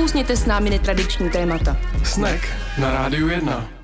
Nakousněte s námi netradiční témata. Snack na Rádiu 1.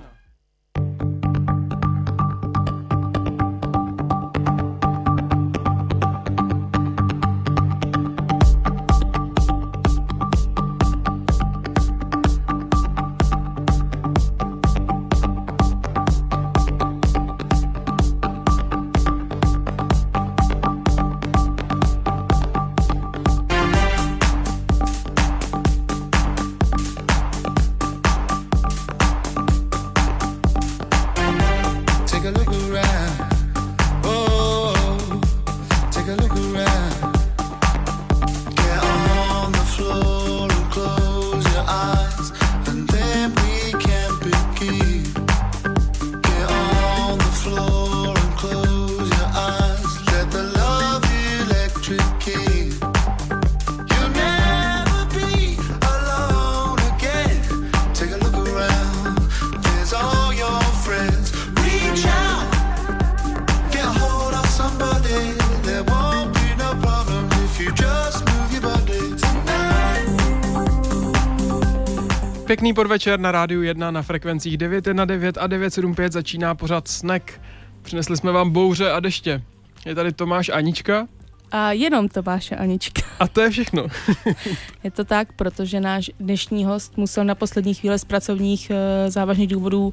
Pěkný podvečer na rádiu 1 na frekvencích 919 a 975 začíná pořád Snack. Přinesli jsme vám bouře a deště. Je tady Tomáš Anička. A jenom Tomáš a Anička. A to je všechno. je to tak, protože náš dnešní host musel na poslední chvíli z pracovních uh, závažných důvodů uh,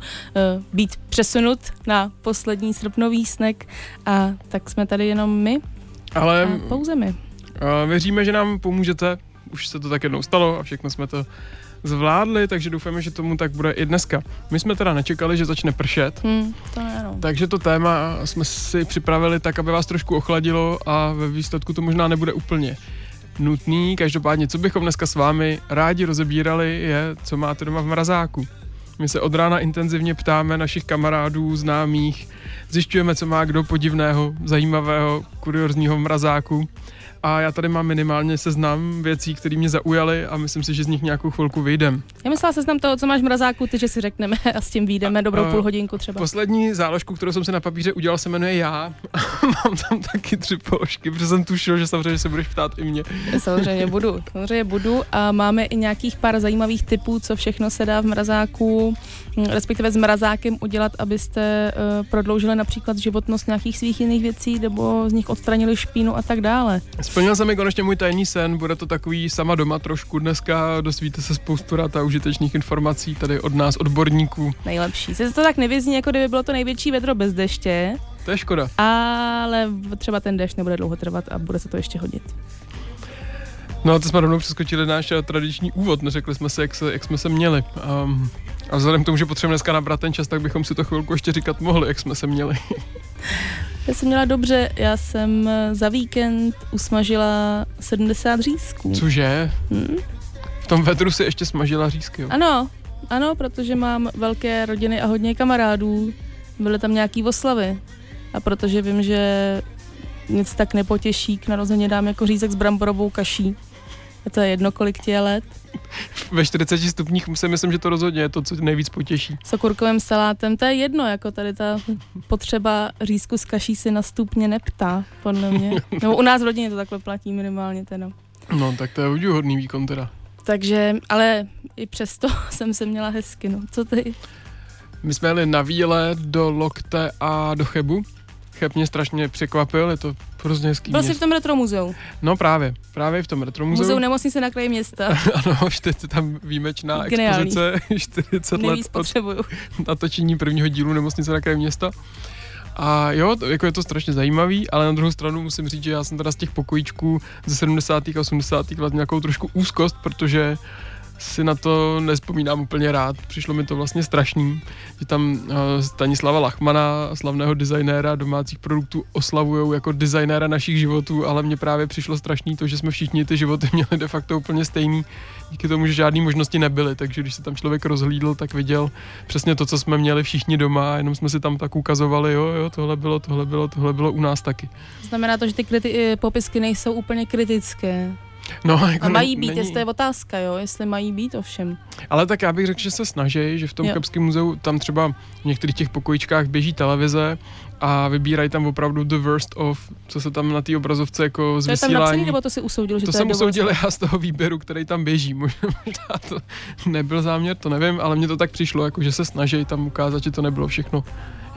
být přesunut na poslední srpnový snack a tak jsme tady jenom my Ale a pouze my. Uh, věříme, že nám pomůžete. Už se to tak jednou stalo a všechno jsme to zvládli, takže doufáme, že tomu tak bude i dneska. My jsme teda nečekali, že začne pršet, hmm, to je, no. takže to téma jsme si připravili tak, aby vás trošku ochladilo a ve výsledku to možná nebude úplně nutný. Každopádně, co bychom dneska s vámi rádi rozebírali, je, co máte doma v mrazáku. My se od rána intenzivně ptáme našich kamarádů, známých, zjišťujeme, co má kdo podivného, zajímavého, kuriozního v mrazáku a já tady mám minimálně seznam věcí, které mě zaujaly a myslím si, že z nich nějakou chvilku vyjdem. Já myslela seznam toho, co máš v mrazáku, ty, že si řekneme a s tím vyjdeme dobrou půl hodinku třeba. Poslední záložku, kterou jsem si na papíře udělal, se jmenuje Já. mám tam taky tři položky, protože jsem tušil, že samozřejmě se budeš ptát i mě. samozřejmě budu, samozřejmě budu a máme i nějakých pár zajímavých typů, co všechno se dá v mrazáku, hm, respektive s mrazákem udělat, abyste uh, prodloužili například životnost nějakých svých jiných věcí nebo z nich odstranili špínu a tak dále. Splnil se mi konečně můj tajný sen, bude to takový sama doma trošku dneska, dosvíte se spoustu rad a užitečných informací tady od nás, odborníků. Nejlepší. Se to tak nevězní, jako kdyby bylo to největší vedro bez deště. To je škoda. Ale třeba ten dešť nebude dlouho trvat a bude se to ještě hodit. No a to jsme rovnou přeskočili náš eh, tradiční úvod, neřekli jsme si, jak, se, jak jsme se měli. Um, a vzhledem k tomu, že potřebujeme dneska nabrat ten čas, tak bychom si to chvilku ještě říkat mohli, jak jsme se měli. Já jsem měla dobře, já jsem eh, za víkend usmažila 70 řízků. Cože? Hmm? V tom vedru si ještě smažila řízky, jo? Ano, ano, protože mám velké rodiny a hodně kamarádů. Byly tam nějaký oslavy. A protože vím, že nic tak nepotěší k narozeně dám jako řízek s bramborovou kaší. A to je jedno, kolik tě je let. Ve 40 stupních si myslím, že to rozhodně je to, co nejvíc potěší. S okurkovým salátem, to je jedno, jako tady ta potřeba řízku s kaší si na stupně neptá, podle mě. Nebo u nás v rodině to takhle platí minimálně teda. No, tak to je hodný výkon teda. Takže, ale i přesto jsem se měla hezky, no. Co ty? My jsme jeli na výlet do Lokte a do Chebu Cheb mě strašně překvapil, je to hrozně hezký Byl jsi v tom retro muzeu? No právě, právě v tom retro muzeu. Muzeu nemocnice na kraji města. ano, je tam výjimečná Geniální. expozice 40 Nejvíc let od natočení prvního dílu nemocnice na kraji města. A jo, to, jako je to strašně zajímavý, ale na druhou stranu musím říct, že já jsem teda z těch pokojíčků ze 70. a 80. let nějakou trošku úzkost, protože si na to nespomínám úplně rád. Přišlo mi to vlastně strašný, že tam uh, Stanislava Lachmana, slavného designéra domácích produktů, oslavují jako designéra našich životů, ale mně právě přišlo strašný to, že jsme všichni ty životy měli de facto úplně stejný, díky tomu, že žádné možnosti nebyly, takže když se tam člověk rozhlídl, tak viděl přesně to, co jsme měli všichni doma, jenom jsme si tam tak ukazovali, jo, jo, tohle bylo, tohle bylo, tohle bylo u nás taky. Znamená to, že ty kriti- popisky nejsou úplně kritické. No, jako A mají ne- být, není. jestli to je otázka, jo, jestli mají být ovšem. Ale tak já bych řekl, že se snaží, že v tom Jo. Kapském muzeu tam třeba v některých těch pokojičkách běží televize a vybírají tam opravdu the worst of, co se tam na té obrazovce jako z To je tam napsaný, nebo to si usoudil, že To to, jsem je usoudil já z toho výběru, který tam běží. Možná to nebyl záměr, to nevím, ale mně to tak přišlo, jako že se snaží tam ukázat, že to nebylo všechno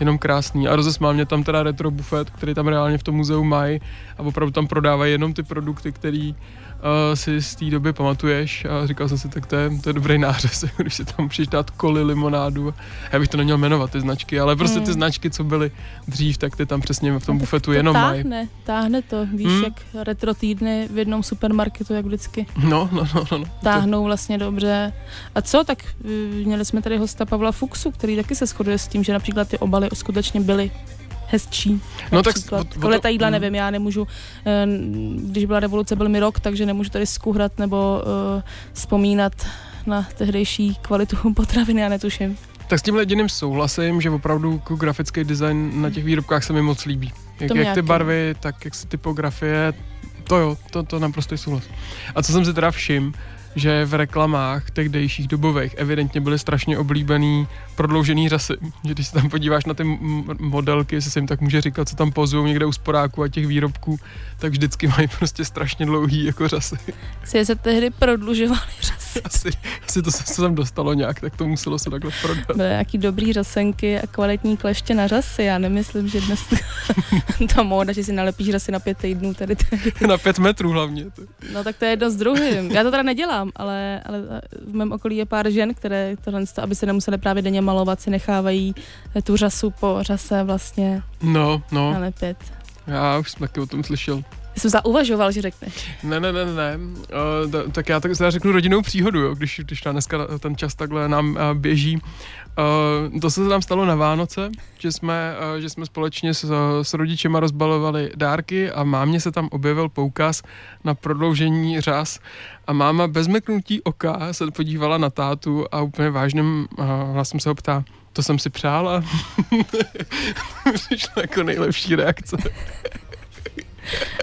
jenom krásný. A rozesmál mě tam teda retro bufet, který tam reálně v tom muzeu mají a opravdu tam prodávají jenom ty produkty, který si z té doby pamatuješ a říkal jsem si, tak to je, to je dobrý nářez, když si tam přijdeš dát koli, limonádu. Já bych to neměl jmenovat, ty značky, ale prostě ty Hmm. značky, co byly dřív, tak ty tam přesně v tom No, bufetu to jenom mají. táhne, táhne to, víš, Hmm. jak retro týdny v jednom supermarketu, jak vždycky. No, no, no, no. no. táhnou vlastně dobře. A co, tak eh, měli jsme tady hosta Pavla Fuxu, který taky se shoduje s tím, že například ty obaly skutečně byly hezčí. No tak o to- letadla mm. nevím, já nemůžu, eh, když byla revoluce, byl mi rok, takže nemůžu tady skuhrat nebo uh, vzpomínat na tehdejší kvalitu potraviny, já netuším. Tak s tímhle jediným souhlasím, že opravdu grafický design na těch výrobkách se mi moc líbí. Jak, jak ty barvy, tak jak si typografie, to jo, to, to naprosto souhlas. A co jsem si teda všim, že v reklamách tehdejších dobových evidentně byly strašně oblíbený prodloužený řasy. Že když se tam podíváš na ty modelky, jestli se jim tak může říkat, co tam pozují někde u sporáku a těch výrobků, tak vždycky mají prostě strašně dlouhý jako řasy. Si se tehdy prodlužovaly řasy. Asi, asi to se tam dostalo nějak, tak to muselo se takhle prodat. Byly nějaký dobrý řasenky a kvalitní kleště na řasy. Já nemyslím, že dnes ta móda, že si nalepíš řasy na pět týdnů, tady to Na pět metrů hlavně. To. No tak to je jedno s druhým. Já to teda nedělám, ale, ale v mém okolí je pár žen, které tohle, aby se nemuseli právě denně malovat, si nechávají tu řasu po řase vlastně No, no. nalepit. Já už jsem taky o tom slyšel. Jsem zauvažoval, že řekneš. Ne, ne, ne, ne. Uh, t- tak já tak řeknu rodinnou příhodu, jo, když, když ta dneska ten čas takhle nám uh, běží. Uh, to se nám stalo na Vánoce, že jsme, uh, že jsme společně s, s rodičema rozbalovali dárky a mámě se tam objevil poukaz na prodloužení řas a máma bez mrknutí oka se podívala na tátu a úplně vážným uh, hlasem se ho ptá, to jsem si přála. Přišla jako nejlepší reakce.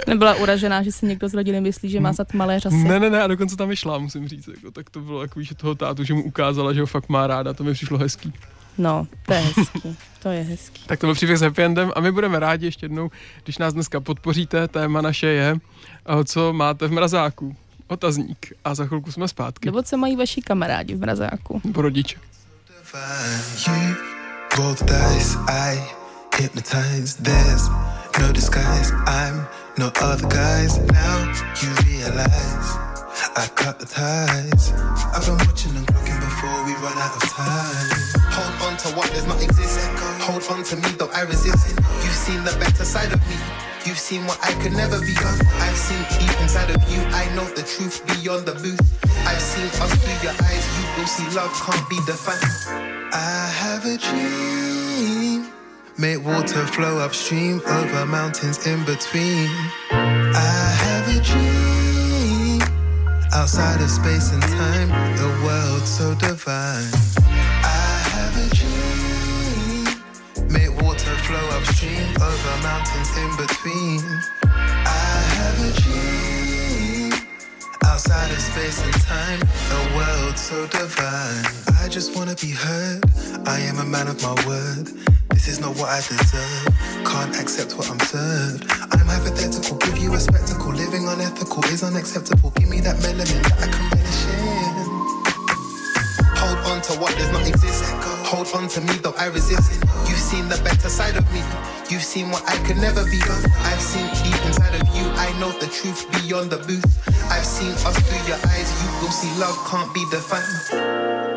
Nebyla uražená, že si někdo z rodiny myslí, že má snad malé řasy. Ne, ne, ne, a dokonce tam vyšla, musím říct. Jako, tak to bylo jako, že toho tátu, že mu ukázala, že ho fakt má ráda, to mi přišlo hezký. No, to je hezký. To je hezký. Tak to byl příběh s happy endem a my budeme rádi ještě jednou, když nás dneska podpoříte. Téma naše je, eh, co máte v mrazáku. Otazník. A za chvilku jsme zpátky. Nebo co mají vaši kamarádi v mrazáku? Nebo rodiče. I hypnotize. There's no disguise. I'm no other guys. Now you realize I cut the ties. I've been watching and looking before we run out of time. Hold on to what does not exist. Hold on to me, though I resist. You've seen the better side of me. You've seen what I could never be. I've seen deep inside of you. I know the truth beyond the booth. I've seen us through your eyes. You will see love can't be defined. I have a dream. Make water flow upstream over mountains in between. I have a dream. Outside of space and time, the world so divine. I have a dream. Make water flow upstream over mountains in between. I have a dream. Outside of space and time, a world so divine. I just wanna be heard. I am a man of my word. This is not what I deserve. Can't accept what I'm served. I'm hypothetical, give you a spectacle. Living unethical is unacceptable. Give me that melanin that I can relish in. Hold on to what does not exist. Hold on to me, though I resist. You've seen the better side of me. You've seen what I could never be. I've seen deep inside of you. I know the truth beyond the booth. I've seen us through your eyes. You will see love can't be defined.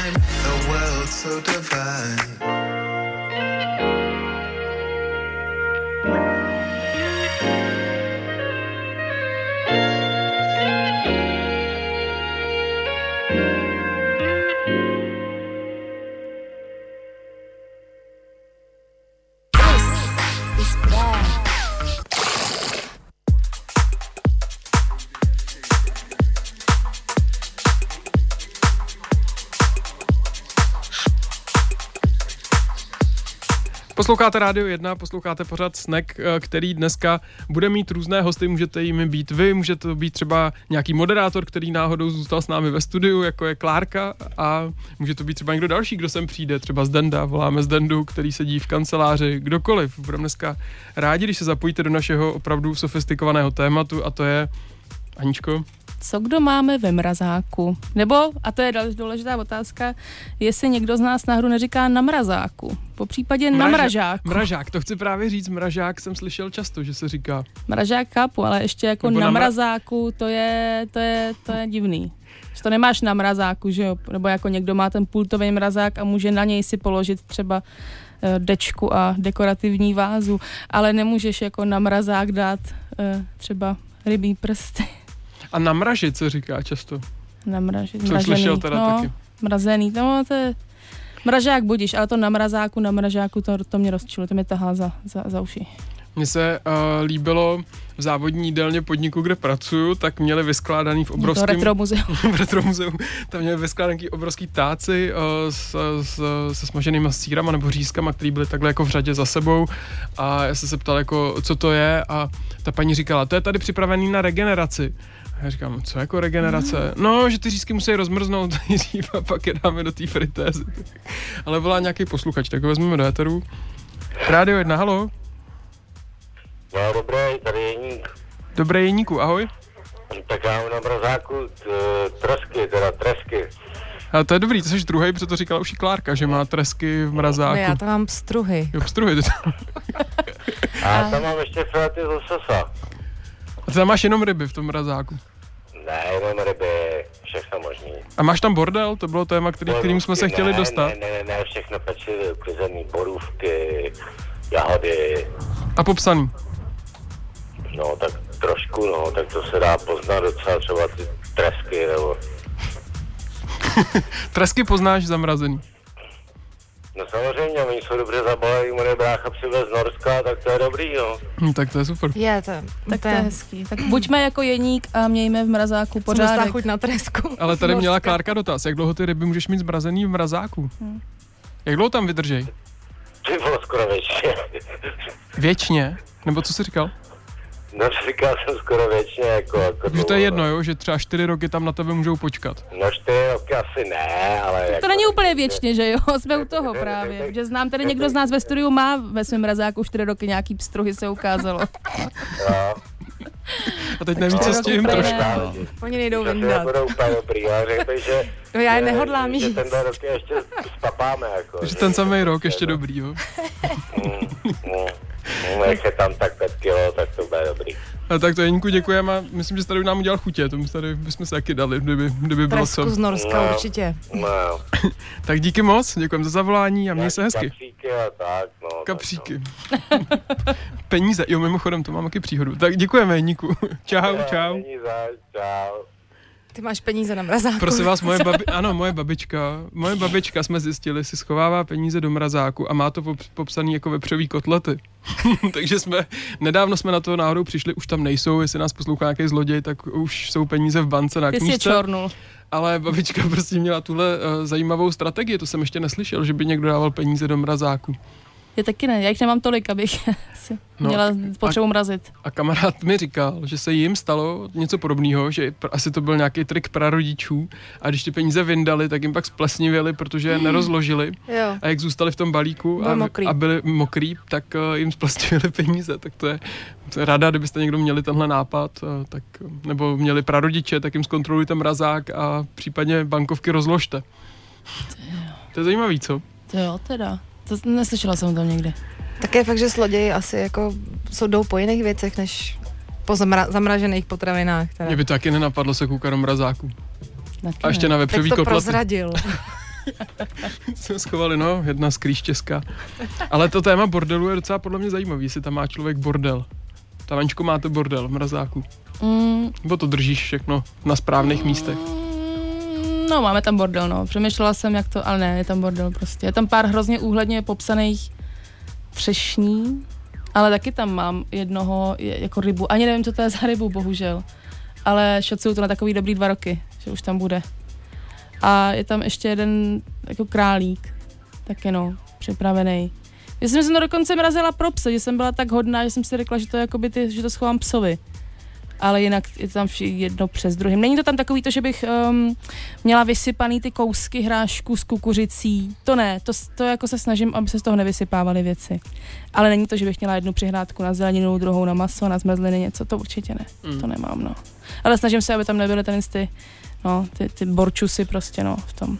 Time, a world so divine. Posloucháte Rádio 1, posloucháte pořád Snack, eh, který dneska bude mít různé hosty, můžete jimi být vy, může to být třeba nějaký moderátor, který náhodou zůstal s námi ve studiu, jako je Klárka a může to být třeba někdo další, kdo sem přijde, třeba z Denda, voláme z Dendu, který sedí v kanceláři, kdokoliv. Budeme dneska rádi, když se zapojíte do našeho opravdu sofistikovaného tématu a to je Aničko, Co kdo máme ve mrazáku? Nebo, a to je další důležitá otázka, jestli někdo z nás náhodou neříká na mrazáku. Po případě na Mraža- mražáku. Mražák, to chci právě říct, mražák jsem slyšel často, že se říká. Mražák chápu, ale ještě jako Nebo na, na mra- mrazáku, to je, to je, to je divný. Že to nemáš na mrazáku, že jo? Nebo jako někdo má ten pultový mrazák a může na něj si položit třeba eh, dečku a dekorativní vázu, ale nemůžeš jako na mrazák dát eh, třeba rybí prsty. A namražit se říká často. Namražit, Jsem slyšel teda no, taky. Mrazený, no to je... Mražák budíš, ale to na mrazáku, na mražáku, to, to mě rozčilo, to mě tahá za, za, za uši. Mně se uh, líbilo v závodní jídelně podniku, kde pracuju, tak měli vyskládaný v obrovském... retro muzeum. v retro muzeu, tam měli vyskládaný obrovský táci uh, s, s, se smaženýma sírama nebo řízkama, které byly takhle jako v řadě za sebou a já jsem se ptal jako, co to je a ta paní říkala, to je tady připravený na regeneraci. Já říkám, co jako regenerace? No, že ty řízky musí rozmrznout nejdřív a pak je dáme do té fritézy. Ale volá nějaký posluchač, tak ho vezmeme do éteru. Rádio 1, halo. No dobré, tady Jeník. Dobré Jeníku, ahoj. Tak já mám na mrazáku t- tresky, teda tresky. A to je dobrý, to jsi druhý, protože to říkala už i Klárka, že má tresky v mrazáku. No, já tam mám struhy. Jo, pstruhy, ty tam. A tam mám ještě filety z lososa. A ty tam máš jenom ryby v tom mrazáku. Ne, jenom ryby, všechno možný. A máš tam bordel? To bylo téma, který, kterým jsme se Borůvky, chtěli ne, dostat. Ne, ne, ne, ne, všechno pečlivě, uklizený borůvky, jahody, A popsaný. no tak trošku, no, tak to se dá poznat docela třeba ty tresky, nebo, Tresky poznáš zamrazený. No samozřejmě, oni jsou dobře zabalení, můj brácha přivez z Norska, tak to je dobrý, no. Hm, tak to je super. Je to, Tak to je hezký. Tak buďme jako jeník a mějme v mrazáku Pořádek. pořádek. chuť na tresku. Ale tady měla. Klárka dotaz. Jak dlouho ty ryby můžeš mít zmrazený v mrazáku? Jak dlouho tam vydržej? Ty bylo skoro většině. Věčně? Nebo co jsi říkal? No, říkal jsem skoro většině, jako, jako Že to je jedno, no. jo? Že třeba čtyři roky tam na tebe můžou počkat. No čtyři roky asi ne, ale... jako, To není úplně věčně, že jo? Jsme u toho právě. Že znám tady někdo z nás ve studiu má ve svém mrazáku 4 roky nějaký pstruhy se ukázalo. No, A teď neví, co s tím trošku. Oni nejdou Že vyndat. nebudou úplně dobrý, ale řekl bych, že... No já je že- nehodlám Že jíst. tenhle rok je ještě spapáme, jako. Že ten samý rok ještě dobrý, jo? Mm, jak je tam tak 5 kilo, tak to bude dobrý. A tak to Jeníku děkujeme a myslím, že jsi tady nám udělal chutě. To my tady bychom se taky dali, kdyby, kdyby bylo co. Z Norska No. určitě. No. Tak díky moc, děkujeme za zavolání a měj se hezky. Kapříky a tak, no. tak, Kapříky. Peníze, jo, mimochodem, to mám taky příhodu. Tak děkujeme, Jeníku. Čau, no. čau. Není zač, čau. Ty máš peníze na mrazáku. Prosím vás, moje babi, ano, moje babička, moje babička jsme zjistili, si schovává peníze do mrazáku a má to pop, popsaný jako vepřový kotlety. Takže jsme, nedávno jsme na to náhodou přišli, už tam nejsou, jestli nás poslouchá nějaký zloděj, tak už jsou peníze v bance na Ty knížce. čornul. Ale babička prostě měla tuhle uh, zajímavou strategii, to jsem ještě neslyšel, že by někdo dával peníze do mrazáku. Já taky ne, já jich nemám tolik, abych si No, měla potřebu mrazit. A kamarád mi říkal, že se jim stalo něco podobného, že asi to byl nějaký trik prarodičů a když ty peníze vyndali, tak jim pak splesnivěli, protože je nerozložili Jo. a jak zůstali v tom balíku a, mokrý. a byli mokrý, tak uh, jim splesnivěli peníze, tak to je to je ráda, kdybyste někdo měli tenhle nápad, uh, tak, nebo měli prarodiče, tak jim zkontrolujte mrazák a případně bankovky rozložte. To je zajímavý, co? To jo, teda. To neslyšela jsem tam někdy. Tak je fakt, že zloději asi jako jsou jdou po jiných věcech, než po zamra- zamražených potravinách. Teda. Mě by taky nenapadlo se koukat do mrazáku. Taky A ještě ne. na Teď vepřový to kotlety. prozradil. Jsme schovali, no, jedna skrýš česká. Ale to téma bordelu je docela podle mě zajímavý, jestli tam má člověk bordel. Tavančko, máte bordel v mrazáku. Mm, Nebo to držíš všechno na správných místech. No, máme tam bordel, no. Přemýšlela jsem, jak to, ale ne, je tam bordel prostě. Je tam pár hrozně úhledně popsaných třešní, ale taky tam mám jednoho je- jako rybu. Ani nevím, co to je za rybu, bohužel. Ale šocuju to na takový dobrý dva roky, že už tam bude. A je tam ještě jeden jako králík, taky no, připravený. Já jsem, jsem to dokonce mrazila pro psy, že jsem byla tak hodná, že jsem si řekla, že to, jakoby ty, že to schovám psovi. Ale jinak je to tam vši- jedno přes druhým. Není to tam takový to, že bych um, měla vysypaný ty kousky hrášku s kukuřicí. To ne, to, to jako se snažím, aby se z toho nevysypávaly věci. Ale není to, že bych měla jednu přihrádku na zeleninu, druhou na maso, na zmrzliny, něco, to určitě ne. Mm. To nemám, no. Ale snažím se, aby tam nebyly ten ty, no, ty, ty borčusy prostě, no, v tom.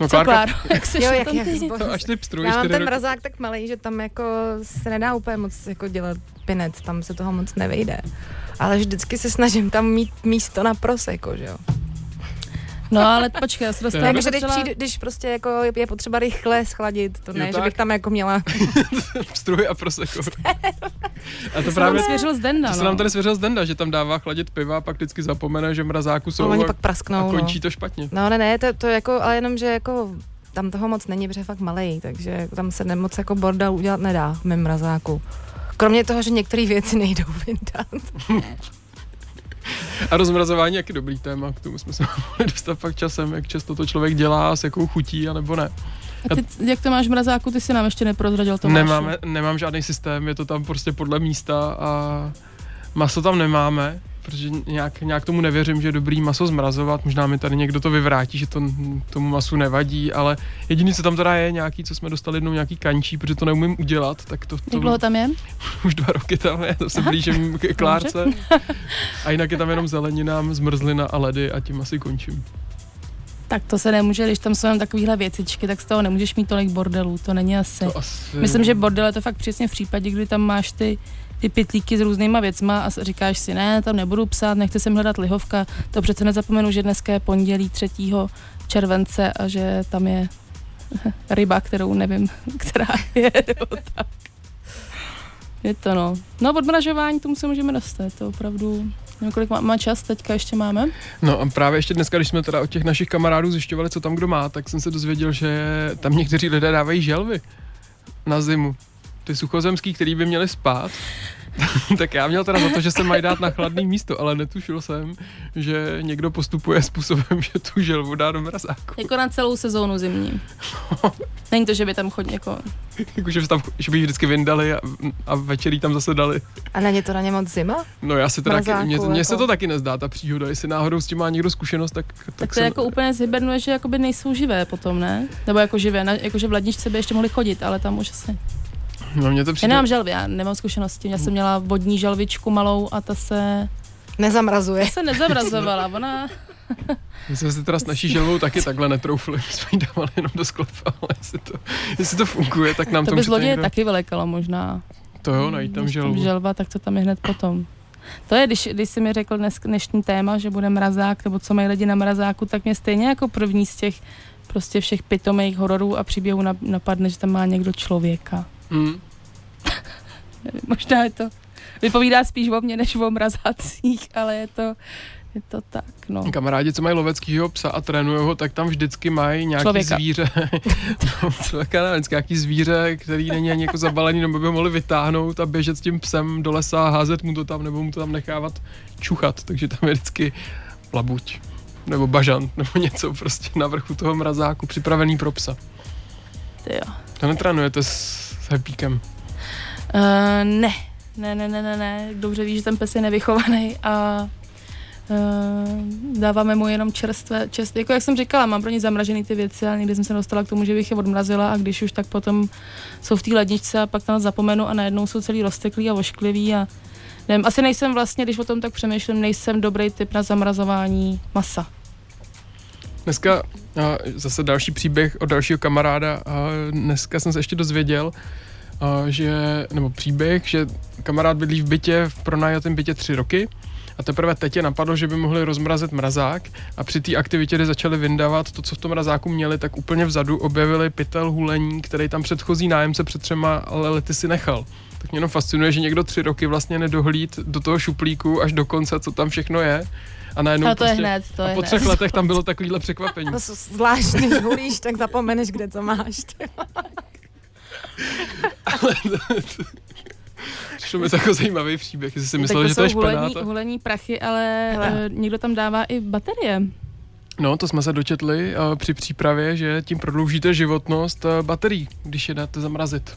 No, Co, Klárka, Kláro, jak se Jo, jak, tam ty? to až ty pstruješ Já mám ten mrazák tak malý, že tam jako se nedá úplně moc jako dělat pinec, tam se toho moc nevejde. Ale vždycky se snažím tam mít místo na proseko, že jo. No, ale počkej, já se Já Takže do když, docela- přijde, když prostě jako je- potřeba rychle schladit, to Jo, ne, že tak. bych tam jako měla Pstruhy a proseko. A to To právě... svěřil z Denda, To se no. nám tady svěřil z Denda, že tam dává chladit piva a pak vždycky zapomene, že v mrazáku jsou no, oni a, pak a prasknou. končí No. to špatně. no ne, ne, to, to jako, ale jenom, že jako tam toho moc není, protože je fakt malej, takže tam se nemoc jako bordel udělat nedá v mém mrazáku. Kromě toho, že některé věci nejdou vyndat. A rozmrazování je jaký dobrý téma, k tomu jsme se mohli dostat pak časem, jak často to člověk dělá, s jakou chutí, anebo ne. A ty, jak to máš v mrazáku, ty si nám ještě neprozradil to Nemáme, nemám žádný systém, je to tam prostě podle místa a maso tam nemáme, protože nějak, nějak tomu nevěřím, že je dobrý maso zmrazovat. Možná mi tady někdo to vyvrátí, že to tomu masu nevadí, ale jediný, co tam teda je, nějaký, co jsme dostali jednou nějaký kančí, protože to neumím udělat, tak to, Jak to dlouho tam je? už dva roky tam je, to se blížím k Klárce. A jinak je tam jenom zelenina, zmrzlina a ledy a tím asi končím. Tak to se nemůže, když tam jsou jenom takovéhle věcičky, tak z toho nemůžeš mít tolik bordelů, to není asi. To asi... Myslím, že bordel je to fakt přesně v případě, kdy tam máš ty, ty pytlíky s různýma věcma a říkáš si, ne, tam nebudu psát, nechci sem hledat lihovka, to přece nezapomenu, že dneska je pondělí 3. července a že tam je ryba, kterou nevím, která je, nebo tak. Je to no. No odmražování, tomu se můžeme dostat, to opravdu, nevím, kolik má, má čas, teďka ještě máme. No a právě ještě dneska, když jsme teda od těch našich kamarádů zjišťovali, co tam kdo má, tak jsem se dozvěděl, že tam někteří lidé dávají želvy na zimu. Ty suchozemský, který by měli spát. tak já měl teda za to, že se mají dát na chladný místo, ale netušil jsem, že někdo postupuje způsobem, že tu želvu dá do mrazáku. Jako na celou sezónu zimní. Není to, že by tam chodil jako... Jako, že, tam, že by ji vždycky vyndali a, a večer jí tam zase dali. A není to na ně moc zima? No já si teda, Mrazáku, mně, se jako. to taky nezdá, ta příhoda, jestli náhodou s tím má někdo zkušenost, tak, tak, Tak to jsem- jako úplně zhybernuje, že jakoby nejsou živé potom, ne? Nebo jako živé, na, jakože v ledničce by ještě mohli chodit, ale tam už asi. No, mně to Já přijde, nemám želvy, já nemám zkušenosti. Já jsem měla vodní želvičku malou a ta se, Nezamrazuje. ta se nezamrazovala. Ona, My jsme si teda s naší želvou taky takhle netroufli, my jsme ji dávali jenom do sklepa, ale jestli to, jestli to funguje, tak nám to to, by zloděje někdo- taky vylekalo možná. To jo, najít tam želvu. želva, tak to tam je hned potom. To je, když, když jsi mi řekl dnes, dnešní téma, že bude mrazák, nebo co mají lidi na mrazáku, tak mě stejně jako první z těch prostě všech pitomých hororů a příběhů nap- napadne, že tam má někdo člověka. Mm. Možná je to, vypovídá spíš o mně, než o mrazácích, ale je to, je to tak, no. Kamarádi, co mají loveckýho psa a trénují ho, tak tam vždycky mají nějaký Člověka. zvíře. no, člověka ne, vždycky nějaký zvíře, který není ani jako zabalený, nebo by ho mohli vytáhnout a běžet s tím psem do lesa a házet mu to tam, nebo mu to tam nechávat čuchat. Takže tam je vždycky labuť nebo bažant, nebo něco prostě na vrchu toho mrazáku, připravený pro psa. Ty jo. To netrénujete s hepíkem. Uh, ne, ne, ne, ne, ne, ne. Dobře víš, že ten pes je nevychovaný a uh, dáváme mu jenom čerstvé, čerstvé, jako jak jsem říkala, mám pro ně zamražený ty věci, ale někdy jsem se dostala k tomu, že bych je odmrazila a když už tak potom jsou v té ledničce a pak tam zapomenu a najednou jsou celý rozteklý a ošklivý a nevím, asi nejsem vlastně, když o tom tak přemýšlím, nejsem dobrý typ na zamrazování masa. Dneska a zase další příběh od dalšího kamaráda. A dneska jsem se ještě dozvěděl, a že, nebo příběh, že kamarád bydlí v bytě, v pronajatém bytě tři roky a teprve teď je napadlo, že by mohli rozmrazit mrazák a při té aktivitě, kdy začali vyndávat to, co v tom mrazáku měli, tak úplně vzadu objevili pytel hulení, který tam předchozí nájemce před třema lety si nechal. Tak mě jenom fascinuje, že někdo tři roky vlastně nedohlíd do toho šuplíku až do konce, co tam všechno je. A najednou Ale to je prostě, hned, to a je po hned. třech letech tam bylo takovýhle překvapení. Zvláštní, když hulíš, tak zapomeneš, kde co máš. ty. Přišlo mi jako zajímavý příběh, jestli si myslel, že to je jsou hulení, hulení prachy, ale Hele. uh, někdo tam dává i baterie. No, to jsme se dočetli uh, při přípravě, že tím prodloužíte životnost uh, baterií, když je dáte zamrazit.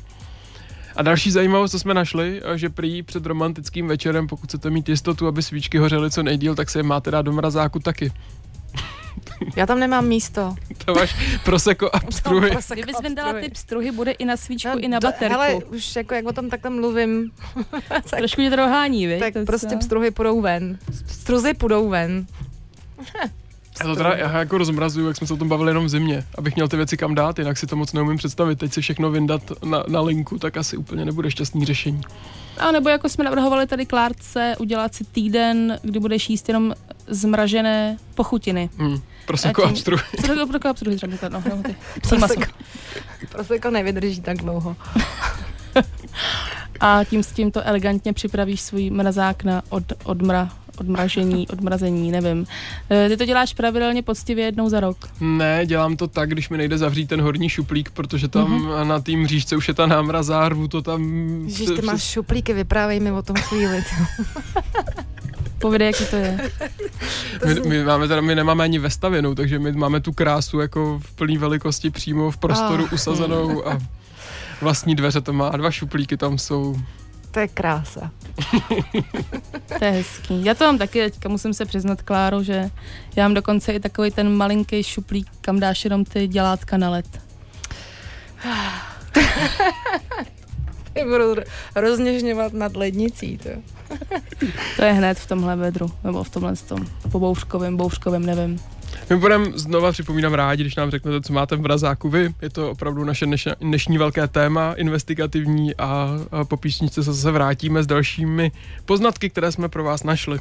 A další zajímavost, co jsme našli, uh, že prý před romantickým večerem, pokud chcete mít jistotu, aby svíčky hořely co nejdíl, tak se je máte dát do mrazáku taky. Já tam nemám místo. To máš proseko a pstruhy. Kdybys kopstruhy. vyndala ty pstruhy, bude i na svíčku, No, i na baterku. Hele, už jako jak o tom takhle mluvím, tak, Trošku tě to dohání, viď? tak To prostě co? pstruhy půjdou ven. Struzy půjdou ven. Já to teda já jako rozmrazuju, jak jsme se o tom bavili jenom v zimě, abych měl ty věci kam dát, jinak si to moc neumím představit. Teď si všechno vyndat na, na linku, tak asi úplně nebude šťastný řešení. A nebo jako jsme navrhovali tady Klárce, udělat si týden, kdy budeš jíst jenom zmražené pochutiny. Hmm. Proseko a tím- pstruhy. Co to pro kapsulu třeba no, no, ty. Prosecco, prosecco nevydrží tak dlouho. A tím s tím to elegantně připravíš svůj mrazák na od, odmra, odmražení, odmrazení, nevím. E, Ty to děláš pravidelně poctivě jednou za rok. Ne, dělám to tak, když mi nejde zavřít ten horní šuplík, protože tam mm-hmm. na tým řížce už je ta námrazá, rvu to tam... Přes- ty máš šuplíky, vyprávej mi o tom chvíli. Povědej, jaký to je. My, my, máme teda, my nemáme ani vestavěnou, takže my máme tu krásu jako v plné velikosti přímo v prostoru Ah. usazenou a vlastní dveře to má a dva šuplíky tam jsou. To je krása. To je hezký. Já to mám taky teďka, musím se přiznat, Kláro, že já mám dokonce i takový ten malinký šuplík, kam dáš jenom ty dělátka na led. Ty budu rozněžňovat nad lednicí. To. To je hned v tomhle vedru, nebo v tomhle tom po bouřkovém, bouřkovém, nevím. Budeme znova připomínám rádi, když nám řeknete, co máte v mrazáku vy. Je to opravdu naše dnešní, velké téma, investigativní a, a po písničce se zase vrátíme s dalšími poznatky, které jsme pro vás našli.